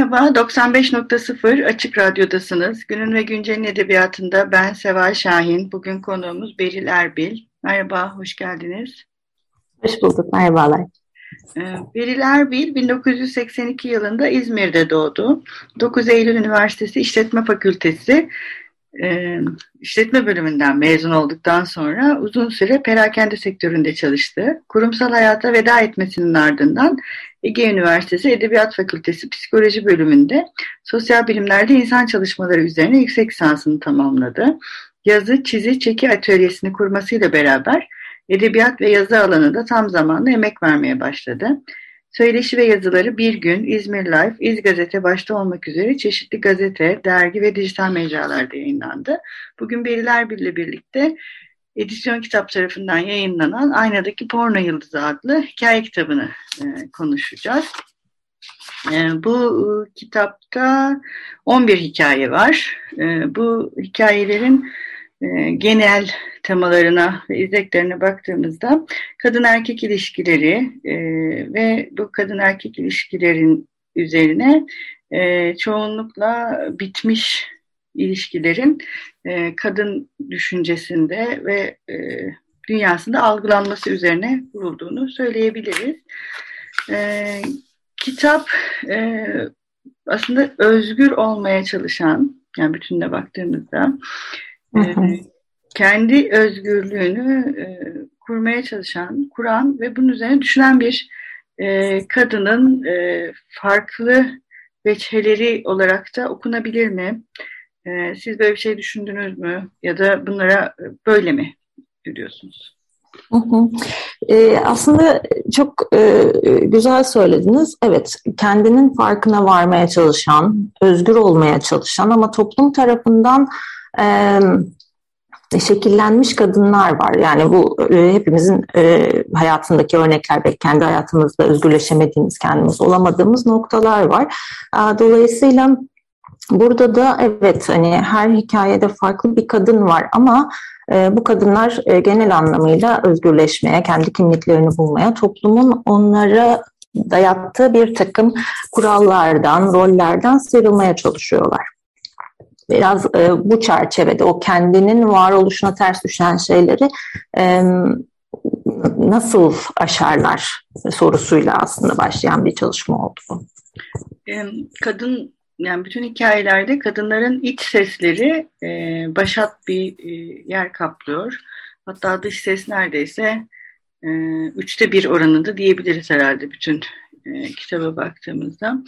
Merhaba, 95.0 Açık Radyo'dasınız. Günün ve Güncel'in edebiyatında ben Seval Şahin. Bugün konuğumuz Beril Erbil. Merhaba, hoş geldiniz. Hoş bulduk, merhabalar. Ee, Beril Erbil 1982 yılında İzmir'de doğdu. 9 Eylül Üniversitesi İşletme Fakültesi e, işletme bölümünden mezun olduktan sonra uzun süre perakende sektöründe çalıştı. Kurumsal hayata veda etmesinin ardından Ege Üniversitesi Edebiyat Fakültesi Psikoloji bölümünde sosyal bilimlerde insan çalışmaları üzerine yüksek lisansını tamamladı. Yazı, çizi, çeki atölyesini kurmasıyla beraber edebiyat ve yazı alanında tam zamanlı emek vermeye başladı. Söyleşi ve yazıları Bir Gün, İzmir Life, İz Gazete başta olmak üzere çeşitli gazete, dergi ve dijital mecralarda yayınlandı. Bugün Beriler Birle birlikte Edisyon Kitap tarafından yayınlanan Aynadaki Porno Yıldızı adlı hikaye kitabını e, konuşacağız. E, bu e, kitapta 11 hikaye var. E, bu hikayelerin genel temalarına ve izleklerine baktığımızda kadın erkek ilişkileri e, ve bu kadın erkek ilişkilerin üzerine e, çoğunlukla bitmiş ilişkilerin e, kadın düşüncesinde ve e, dünyasında algılanması üzerine kurulduğunu söyleyebiliriz. E, kitap e, aslında özgür olmaya çalışan, yani bütününe baktığımızda e, kendi özgürlüğünü e, kurmaya çalışan, kuran ve bunun üzerine düşünen bir e, kadının e, farklı veçheleri olarak da okunabilir mi? E, siz böyle bir şey düşündünüz mü? Ya da bunlara böyle mi görüyorsunuz? Hı hı. Aslında çok e, güzel söylediniz. Evet, kendinin farkına varmaya çalışan, özgür olmaya çalışan ama toplum tarafından e, şekillenmiş kadınlar var. Yani bu e, hepimizin e, hayatındaki örnekler ve kendi hayatımızda özgürleşemediğimiz, kendimiz olamadığımız noktalar var. Dolayısıyla burada da evet hani her hikayede farklı bir kadın var ama e, bu kadınlar e, genel anlamıyla özgürleşmeye, kendi kimliklerini bulmaya, toplumun onlara dayattığı bir takım kurallardan, rollerden sıyrılmaya çalışıyorlar biraz e, bu çerçevede o kendinin varoluşuna ters düşen şeyleri e, nasıl aşarlar sorusuyla aslında başlayan bir çalışma oldu bu. Kadın yani bütün hikayelerde kadınların iç sesleri e, başat bir e, yer kaplıyor. Hatta dış ses neredeyse e, üçte bir oranında diyebiliriz herhalde bütün e, kitaba baktığımızda.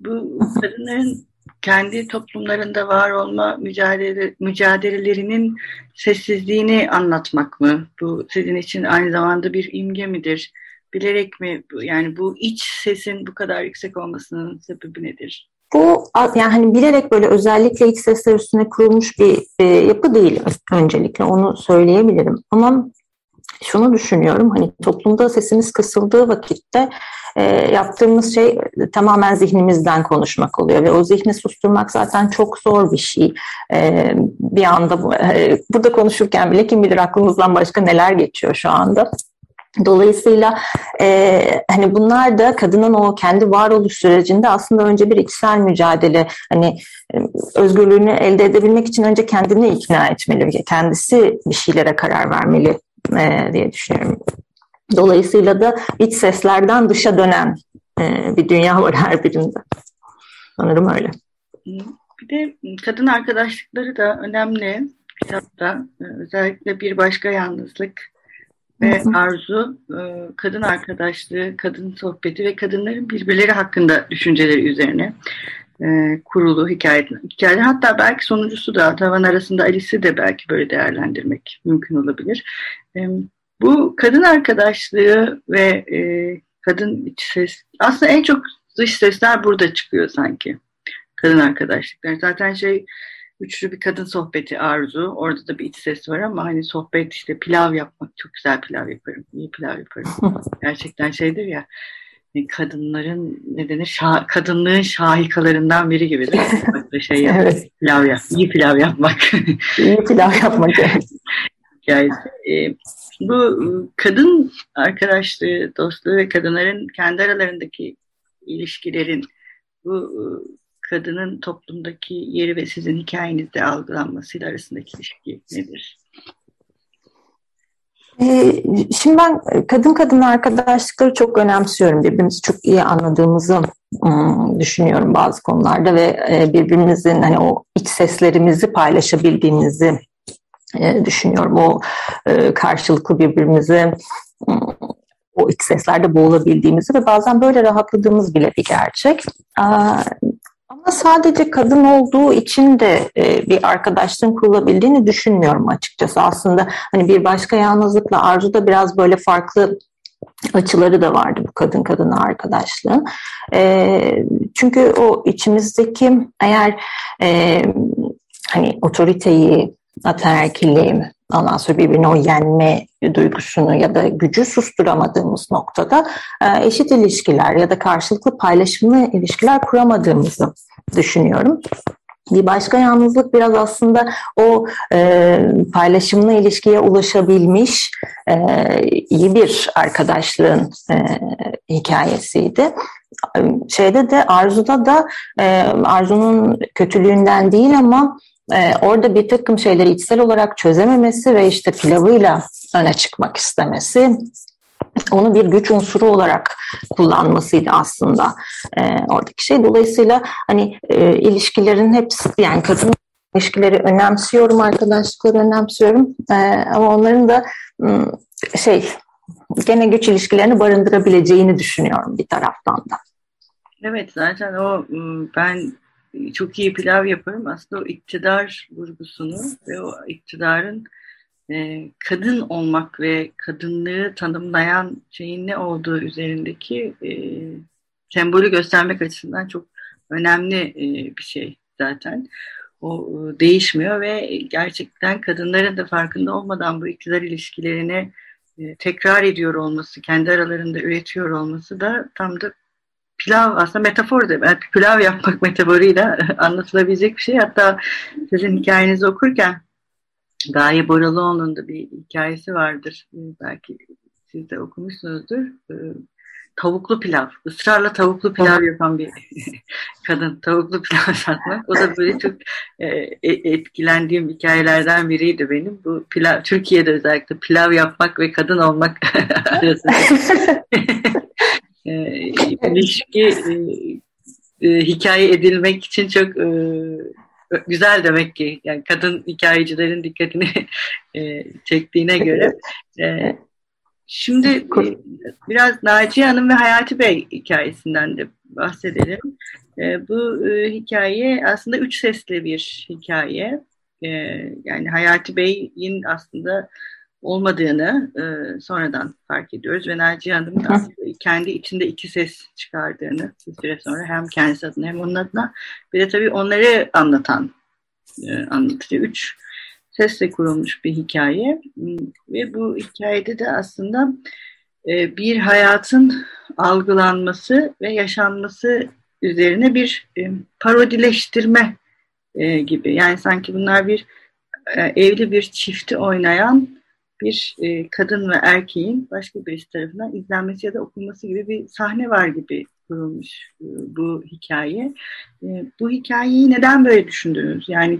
Bu kadınların kendi toplumlarında var olma mücadele, mücadelelerinin sessizliğini anlatmak mı? Bu sizin için aynı zamanda bir imge midir? Bilerek mi? Yani bu iç sesin bu kadar yüksek olmasının sebebi nedir? Bu yani hani bilerek böyle özellikle iç sesler üstüne kurulmuş bir e, yapı değil öncelikle onu söyleyebilirim. Ama şunu düşünüyorum hani toplumda sesimiz kısıldığı vakitte e, yaptığımız şey tamamen zihnimizden konuşmak oluyor ve o zihni susturmak zaten çok zor bir şey. E, bir anda e, burada konuşurken bile kim bilir aklımızdan başka neler geçiyor şu anda. Dolayısıyla e, hani bunlar da kadının o kendi varoluş sürecinde aslında önce bir içsel mücadele hani e, özgürlüğünü elde edebilmek için önce kendini ikna etmeli, kendisi bir şeylere karar vermeli e, diye düşünüyorum. Dolayısıyla da iç seslerden dışa dönen e, bir dünya var her birinde. Sanırım öyle. Bir de kadın arkadaşlıkları da önemli kitapta. E, özellikle bir başka yalnızlık ve arzu, e, kadın arkadaşlığı, kadın sohbeti ve kadınların birbirleri hakkında düşünceleri üzerine. E, kurulu hikaye, hikaye. Hatta belki sonuncusu da tavan arasında Alice'i de belki böyle değerlendirmek mümkün olabilir. E, bu kadın arkadaşlığı ve e, kadın iç ses aslında en çok dış sesler burada çıkıyor sanki. Kadın arkadaşlıklar. Zaten şey üçlü bir kadın sohbeti arzu. Orada da bir iç ses var ama hani sohbet işte pilav yapmak. Çok güzel pilav yaparım. İyi pilav yaparım. Gerçekten şeydir ya kadınların ne denir şah, kadınlığın şahikalarından biri gibidir. şey yapmak, evet. pilav yap, iyi pilav yapmak. iyi pilav yapmak. yani, e, bu kadın arkadaşlığı, dostluğu ve kadınların kendi aralarındaki ilişkilerin bu kadının toplumdaki yeri ve sizin hikayenizde algılanmasıyla arasındaki ilişki nedir? Ee, şimdi ben kadın kadın arkadaşlıkları çok önemsiyorum. Birbirimizi çok iyi anladığımızı düşünüyorum bazı konularda ve e, birbirimizin hani o iç seslerimizi paylaşabildiğimizi e, düşünüyorum. O e, karşılıklı birbirimizi o iç seslerde boğulabildiğimizi ve bazen böyle rahatladığımız bile bir gerçek. Ama sadece kadın olduğu için de e, bir arkadaşlığın kurulabildiğini düşünmüyorum açıkçası. Aslında hani bir başka yalnızlıkla Arzu da biraz böyle farklı açıları da vardı bu kadın kadına arkadaşlığın. E, çünkü o içimizdeki eğer e, hani otoriteyi, ataerkilliği, ondan sonra birbirine o yenme duygusunu ya da gücü susturamadığımız noktada e, eşit ilişkiler ya da karşılıklı paylaşımlı ilişkiler kuramadığımızı düşünüyorum. Bir başka yalnızlık biraz aslında o e, paylaşımlı ilişkiye ulaşabilmiş e, iyi bir arkadaşlığın e, hikayesiydi. Şeyde de Arzu'da da e, Arzu'nun kötülüğünden değil ama e, orada bir takım şeyleri içsel olarak çözememesi ve işte pilavıyla öne çıkmak istemesi onu bir güç unsuru olarak kullanmasıydı aslında e, oradaki şey. Dolayısıyla hani e, ilişkilerin hepsi yani kadın ilişkileri önemsiyorum, arkadaşlıkları önemsiyorum e, ama onların da şey gene güç ilişkilerini barındırabileceğini düşünüyorum bir taraftan da. Evet zaten o ben çok iyi pilav yaparım. Aslında o iktidar vurgusunu ve o iktidarın e, kadın olmak ve kadınlığı tanımlayan şeyin ne olduğu üzerindeki e, sembolü göstermek açısından çok önemli e, bir şey zaten. O e, değişmiyor ve gerçekten kadınların da farkında olmadan bu iktidar ilişkilerini e, tekrar ediyor olması, kendi aralarında üretiyor olması da tam da pilav aslında metafor da yani pilav yapmak metaforuyla anlatılabilecek bir şey. Hatta sizin hikayenizi okurken Gaye Boralıoğlu'nun da bir hikayesi vardır. Ee, belki siz de okumuşsunuzdur. Ee, tavuklu pilav. Israrla tavuklu pilav yapan bir kadın. Tavuklu pilav satmak. O da böyle çok e, e, etkilendiğim hikayelerden biriydi benim. Bu pilav, Türkiye'de özellikle pilav yapmak ve kadın olmak arasında e, ilişki hikaye edilmek için çok güzel demek ki yani kadın hikayecilerin dikkatini e, çektiğine göre. E, şimdi e, biraz Naciye Hanım ve Hayati Bey hikayesinden de bahsedelim. E, bu e, hikaye aslında üç sesli bir hikaye. E, yani Hayati Bey'in aslında olmadığını e, sonradan fark ediyoruz ve Naciye Hanım'ın kendi içinde iki ses çıkardığını bir süre sonra hem kendisi adına hem onun adına bir de tabii onları anlatan e, anlatıyor. Üç sesle kurulmuş bir hikaye ve bu hikayede de aslında e, bir hayatın algılanması ve yaşanması üzerine bir e, parodileştirme e, gibi. Yani sanki bunlar bir e, evli bir çifti oynayan bir e, kadın ve erkeğin başka birisi tarafından izlenmesi ya da okunması gibi bir sahne var gibi kurulmuş e, bu hikaye. E, bu hikayeyi neden böyle düşündünüz? Yani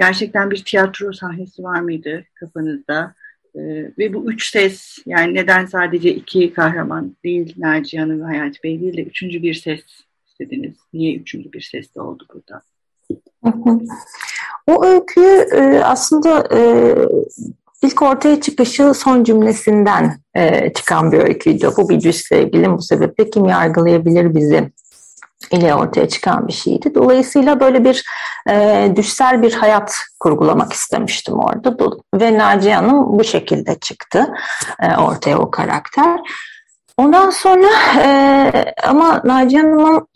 gerçekten bir tiyatro sahnesi var mıydı kafanızda? E, ve bu üç ses yani neden sadece iki kahraman değil Naciye Hanım ve Hayati Bey değil de üçüncü bir ses istediniz? Niye üçüncü bir ses de oldu burada? O öyküyü aslında İlk ortaya çıkışı son cümlesinden e, çıkan bir öyküydü. Bu bir ilgili bu sebeple kim yargılayabilir bizi ile ortaya çıkan bir şeydi. Dolayısıyla böyle bir e, düşsel bir hayat kurgulamak istemiştim orada. Ve Naciye Hanım bu şekilde çıktı e, ortaya o karakter. Ondan sonra e, ama Naciye Hanım'ın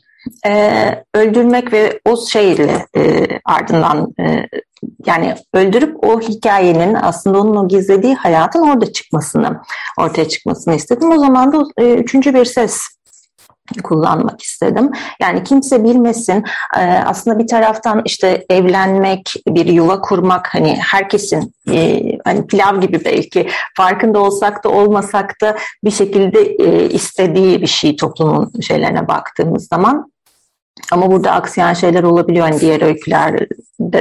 e, öldürmek ve o şeyle e, ardından e, yani öldürüp o hikayenin aslında onun o gizlediği hayatın orada çıkmasını, ortaya çıkmasını istedim. O zaman da e, üçüncü bir ses kullanmak istedim. Yani kimse bilmesin. E, aslında bir taraftan işte evlenmek, bir yuva kurmak hani herkesin e, hani pilav gibi belki farkında olsak da olmasak da bir şekilde e, istediği bir şey toplumun şeylerine baktığımız zaman. Ama burada aksiyen şeyler olabiliyor hani diğer öykülerde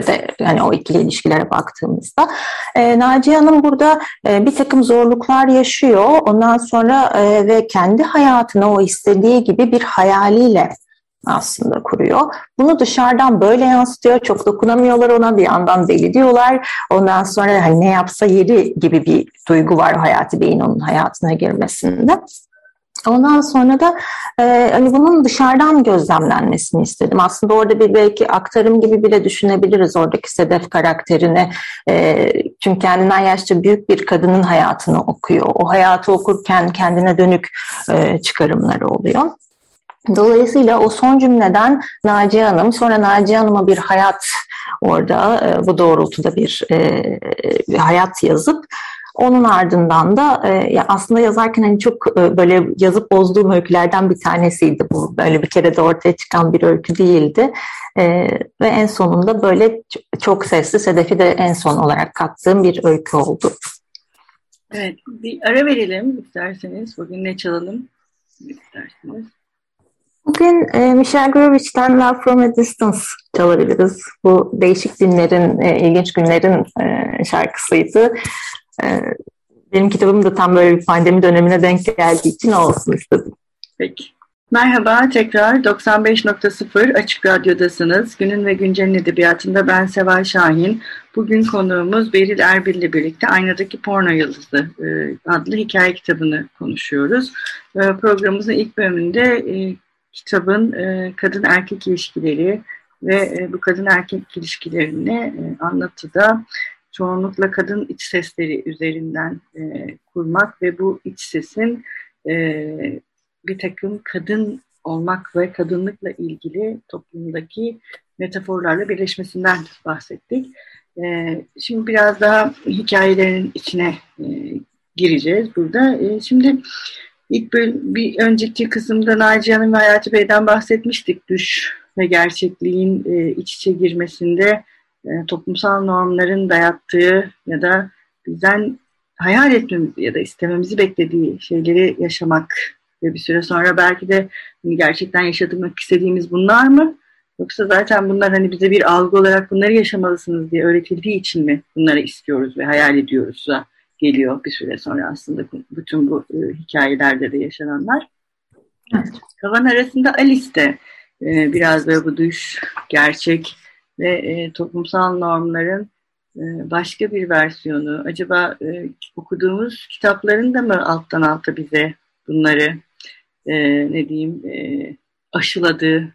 de hani o ikili ilişkilere baktığımızda. E, Naciye Hanım burada e, bir takım zorluklar yaşıyor. Ondan sonra e, ve kendi hayatını o istediği gibi bir hayaliyle aslında kuruyor. Bunu dışarıdan böyle yansıtıyor. Çok dokunamıyorlar ona bir yandan deli diyorlar. Ondan sonra hani ne yapsa yeri gibi bir duygu var Hayati Bey'in onun hayatına girmesinde. Ondan sonra da e, hani bunun dışarıdan gözlemlenmesini istedim. Aslında orada bir belki aktarım gibi bile düşünebiliriz oradaki Sedef karakterini. E, çünkü kendinden yaşça büyük bir kadının hayatını okuyor. O hayatı okurken kendine dönük e, çıkarımları oluyor. Dolayısıyla o son cümleden Naciye Hanım, sonra Naciye Hanım'a bir hayat orada e, bu doğrultuda bir e, hayat yazıp onun ardından da e, aslında yazarken hani çok e, böyle yazıp bozduğum öykülerden bir tanesiydi bu. Böyle bir kere de ortaya çıkan bir öykü değildi. E, ve en sonunda böyle çok sesli Sedef'i de en son olarak kattığım bir öykü oldu. Evet, bir ara verelim isterseniz. Bugün ne çalalım isterseniz. Bugün e, Michelle Grovich'ten Love From A Distance çalabiliriz. Bu değişik günlerin, e, ilginç günlerin e, şarkısıydı. Ee, benim kitabım da tam böyle bir pandemi dönemine denk geldiği için olsun istedim. Peki. Merhaba tekrar 95.0 Açık Radyo'dasınız. Günün ve Güncel'in edebiyatında ben Seval Şahin. Bugün konuğumuz Beril Erbil ile birlikte Aynadaki Porno Yıldızı e, adlı hikaye kitabını konuşuyoruz. E, programımızın ilk bölümünde e, kitabın kadın erkek ilişkileri ve bu kadın erkek ilişkilerini anlatıda çoğunlukla kadın iç sesleri üzerinden e, kurmak ve bu iç sesin e, bir takım kadın olmak ve kadınlıkla ilgili toplumdaki metaforlarla birleşmesinden bahsettik. E, şimdi biraz daha hikayelerin içine e, gireceğiz burada. E, şimdi ilk böl bir önceki kısımda Naciye Hanım ve Hayati Bey'den bahsetmiştik. Düş ve gerçekliğin e, iç içe girmesinde e, toplumsal normların dayattığı ya da bizden hayal etmemizi ya da istememizi beklediği şeyleri yaşamak ve bir süre sonra belki de hani gerçekten yaşamak istediğimiz bunlar mı? Yoksa zaten bunlar hani bize bir algı olarak bunları yaşamalısınız diye öğretildiği için mi bunları istiyoruz ve hayal ediyoruz da geliyor bir süre sonra aslında bütün bu e, hikayelerde de yaşananlar. Evet. Kavan arasında Alice de e, biraz böyle bu düş, gerçek ve e, toplumsal normların e, başka bir versiyonu. Acaba e, okuduğumuz kitapların da mı alttan alta bize bunları e, ne diyeyim e, aşıladı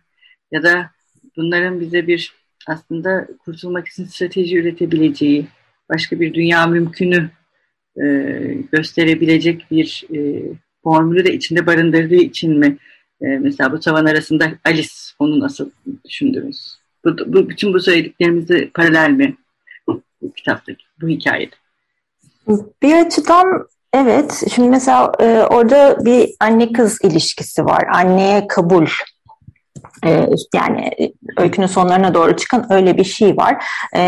ya da bunların bize bir aslında kurtulmak için strateji üretebileceği başka bir dünya mümkünü e, gösterebilecek bir e, formülü de içinde barındırdığı için mi e, mesela bu tavan arasında Alice onu nasıl düşündünüz? Bu, bu, bütün bu söylediklerimizi paralel mi bu kitaptaki, bu hikayede? Bir açıdan evet. Şimdi mesela e, orada bir anne kız ilişkisi var. Anneye kabul e, yani öykünün sonlarına doğru çıkan öyle bir şey var. E,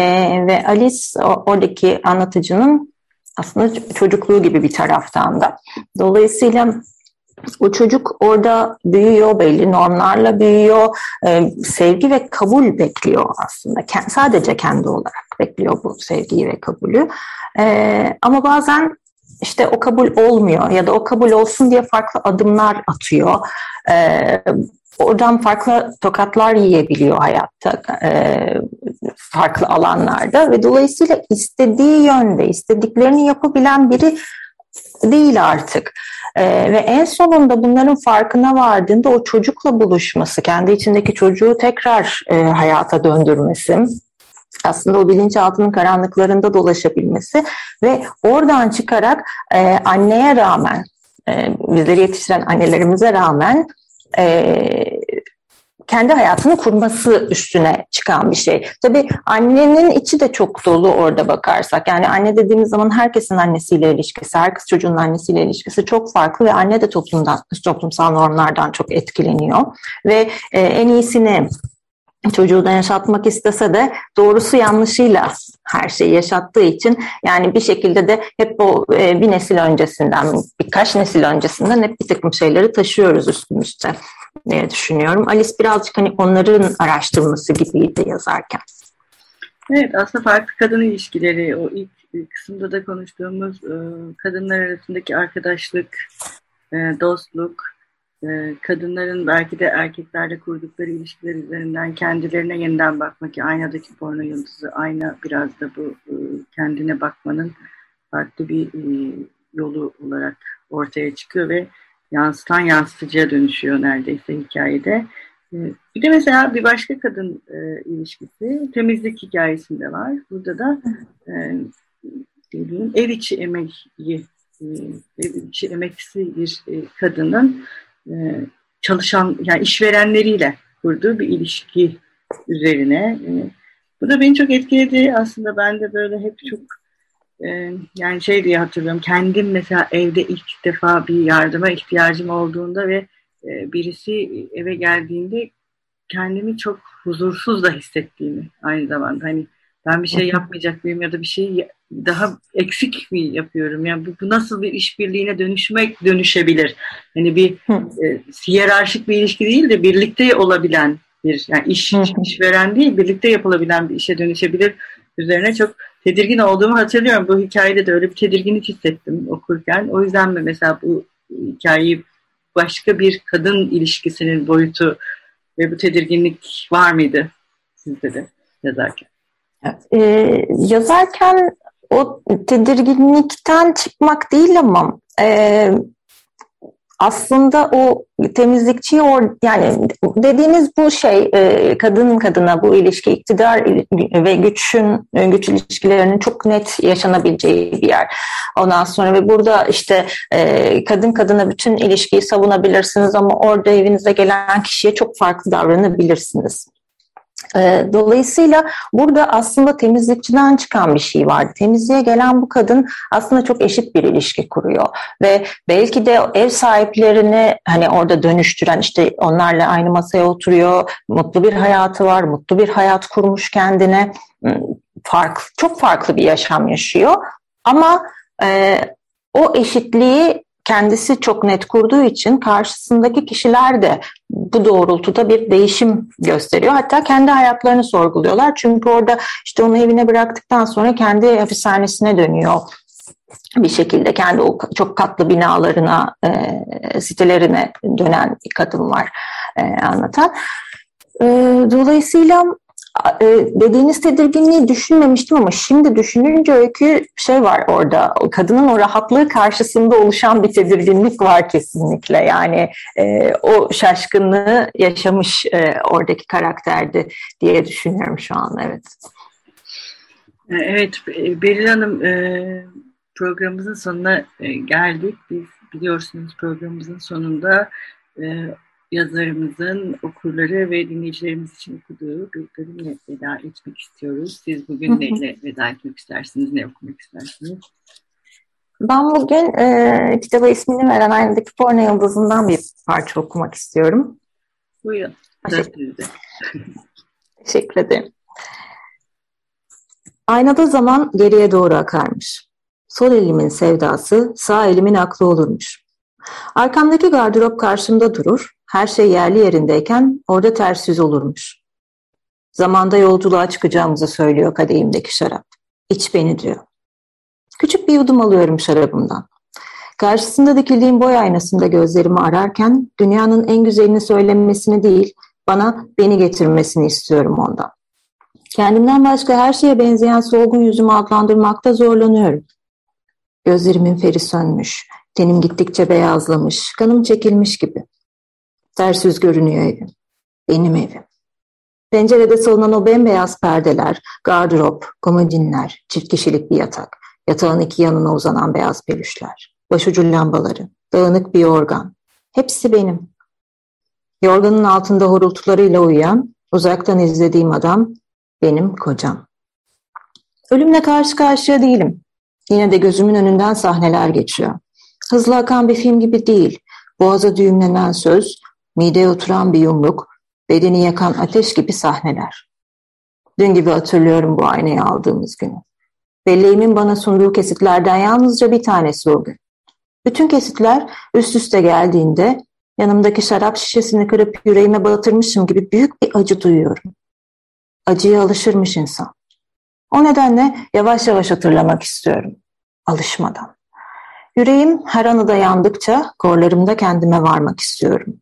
ve Alice oradaki anlatıcının aslında çocukluğu gibi bir taraftan da. Dolayısıyla o çocuk orada büyüyor, belli normlarla büyüyor, e, sevgi ve kabul bekliyor aslında. Kend, sadece kendi olarak bekliyor bu sevgiyi ve kabulü. E, ama bazen işte o kabul olmuyor ya da o kabul olsun diye farklı adımlar atıyor. E, oradan farklı tokatlar yiyebiliyor hayatta e, farklı alanlarda ve dolayısıyla istediği yönde istediklerini yapabilen biri değil artık. Ee, ve en sonunda bunların farkına vardığında o çocukla buluşması, kendi içindeki çocuğu tekrar e, hayata döndürmesi, aslında o bilinçaltının karanlıklarında dolaşabilmesi ve oradan çıkarak e, anneye rağmen, e, bizleri yetiştiren annelerimize rağmen e, kendi hayatını kurması üstüne çıkan bir şey. Tabii annenin içi de çok dolu orada bakarsak. Yani anne dediğimiz zaman herkesin annesiyle ilişkisi, herkes çocuğun annesiyle ilişkisi çok farklı ve anne de toplumdan, toplumsal normlardan çok etkileniyor. Ve e, en iyisini çocuğuna yaşatmak istese de doğrusu yanlışıyla her şeyi yaşattığı için yani bir şekilde de hep o e, bir nesil öncesinden birkaç nesil öncesinden hep bir takım şeyleri taşıyoruz üstümüzde diye düşünüyorum. Alice birazcık hani onların araştırması gibiydi yazarken. Evet aslında farklı kadın ilişkileri o ilk kısımda da konuştuğumuz e, kadınlar arasındaki arkadaşlık, e, dostluk, e, kadınların belki de erkeklerle kurdukları ilişkiler üzerinden kendilerine yeniden bakmak ki aynadaki porno yıldızı ayna biraz da bu kendine bakmanın farklı bir yolu olarak ortaya çıkıyor ve yansıtan yansıtıcıya dönüşüyor neredeyse hikayede. Ee, bir de mesela bir başka kadın e, ilişkisi temizlik hikayesinde var. Burada da e, dediğim, ev içi emeği, e, ev içi emeksi bir e, kadının e, çalışan yani işverenleriyle kurduğu bir ilişki üzerine. E, bu da beni çok etkiledi. Aslında ben de böyle hep çok ee, yani şey diye hatırlıyorum kendim mesela evde ilk defa bir yardıma ihtiyacım olduğunda ve e, birisi eve geldiğinde kendimi çok huzursuz da hissettiğimi aynı zamanda. Hani ben bir şey yapmayacak mıyım ya da bir şey daha eksik mi yapıyorum? Yani bu, bu nasıl bir işbirliğine dönüşmek dönüşebilir? Hani bir e, hiyerarşik bir ilişki değil de birlikte olabilen bir yani iş işveren değil birlikte yapılabilen bir işe dönüşebilir üzerine çok tedirgin olduğumu hatırlıyorum. Bu hikayede de öyle bir tedirginlik hissettim okurken. O yüzden mi mesela bu hikayeyi başka bir kadın ilişkisinin boyutu ve bu tedirginlik var mıydı sizde de yazarken? Evet, e, yazarken o tedirginlikten çıkmak değil ama e, aslında o temizlikçi or yani dediğiniz bu şey e, kadın kadına bu ilişki iktidar ve güçün güç ilişkilerinin çok net yaşanabileceği bir yer. Ondan sonra ve burada işte e, kadın kadına bütün ilişkiyi savunabilirsiniz ama orada evinize gelen kişiye çok farklı davranabilirsiniz. Ee, dolayısıyla burada aslında temizlikçiden çıkan bir şey vardı. Temizliğe gelen bu kadın aslında çok eşit bir ilişki kuruyor. Ve belki de ev sahiplerini hani orada dönüştüren işte onlarla aynı masaya oturuyor, mutlu bir hayatı var, mutlu bir hayat kurmuş kendine, hmm, farklı çok farklı bir yaşam yaşıyor. Ama e, o eşitliği kendisi çok net kurduğu için karşısındaki kişiler de bu doğrultuda bir değişim gösteriyor. Hatta kendi hayatlarını sorguluyorlar. Çünkü orada işte onu evine bıraktıktan sonra kendi hapishanesine dönüyor bir şekilde kendi o çok katlı binalarına, e, sitelerine dönen bir kadın var e, anlatan. E, dolayısıyla dediğiniz tedirginliği düşünmemiştim ama şimdi düşününce öykü şey var orada. Kadının o rahatlığı karşısında oluşan bir tedirginlik var kesinlikle. Yani e, o şaşkınlığı yaşamış e, oradaki karakterdi diye düşünüyorum şu an evet. E, evet Beril Hanım e, programımızın sonuna e, geldik. Biz biliyorsunuz programımızın sonunda yazarımızın okurları ve dinleyicilerimiz için okuduğu bir bölümle veda etmek istiyoruz. Siz bugün neyle veda etmek istersiniz, ne okumak istersiniz? Ben bugün e, kitaba ismini veren aynadaki porno yıldızından bir parça okumak istiyorum. Buyurun. Teşekkür, Teşekkür ederim. Aynada zaman geriye doğru akarmış. Sol elimin sevdası sağ elimin aklı olurmuş. Arkamdaki gardırop karşımda durur, her şey yerli yerindeyken orada ters olurmuş. Zamanda yolculuğa çıkacağımızı söylüyor kadehimdeki şarap. İç beni diyor. Küçük bir yudum alıyorum şarabımdan. Karşısında dikildiğim boy aynasında gözlerimi ararken dünyanın en güzelini söylemesini değil, bana beni getirmesini istiyorum ondan. Kendimden başka her şeye benzeyen solgun yüzümü adlandırmakta zorlanıyorum. Gözlerimin feri sönmüş, tenim gittikçe beyazlamış, kanım çekilmiş gibi. Ters yüz görünüyor evim. Benim evim. Pencerede salınan o bembeyaz perdeler, gardırop, komodinler, çift kişilik bir yatak, yatağın iki yanına uzanan beyaz pelüşler, başucu lambaları, dağınık bir yorgan. Hepsi benim. Yorganın altında horultularıyla uyuyan, uzaktan izlediğim adam benim kocam. Ölümle karşı karşıya değilim. Yine de gözümün önünden sahneler geçiyor. Hızlı akan bir film gibi değil. Boğaza düğümlenen söz, mideye oturan bir yumruk, bedeni yakan ateş gibi sahneler. Dün gibi hatırlıyorum bu aynayı aldığımız günü. Belleğimin bana sunduğu kesitlerden yalnızca bir tanesi o gün. Bütün kesitler üst üste geldiğinde yanımdaki şarap şişesini kırıp yüreğime batırmışım gibi büyük bir acı duyuyorum. Acıya alışırmış insan. O nedenle yavaş yavaş hatırlamak istiyorum. Alışmadan. Yüreğim her anıda yandıkça korlarımda kendime varmak istiyorum.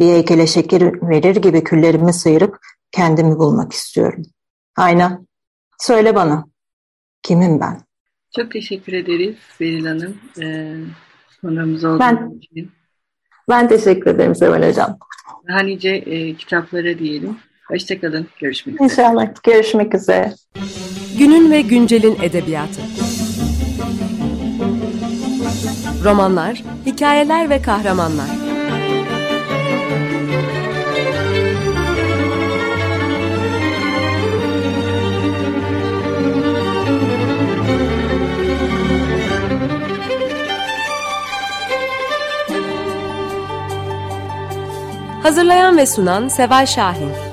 Bir heykele şeker verir gibi küllerimi sıyırıp kendimi bulmak istiyorum. Ayna, söyle bana, kimim ben? Çok teşekkür ederiz Beril Hanım. Ee, konuğumuz olduğunuz ben, için. Ben teşekkür ederim Seval Hocam. Daha nice e, kitaplara diyelim. Hoşçakalın. Görüşmek üzere. İnşallah. Görüşmek üzere. Günün ve güncelin edebiyatı. Romanlar, hikayeler ve kahramanlar. Hazırlayan ve sunan Seval Şahin.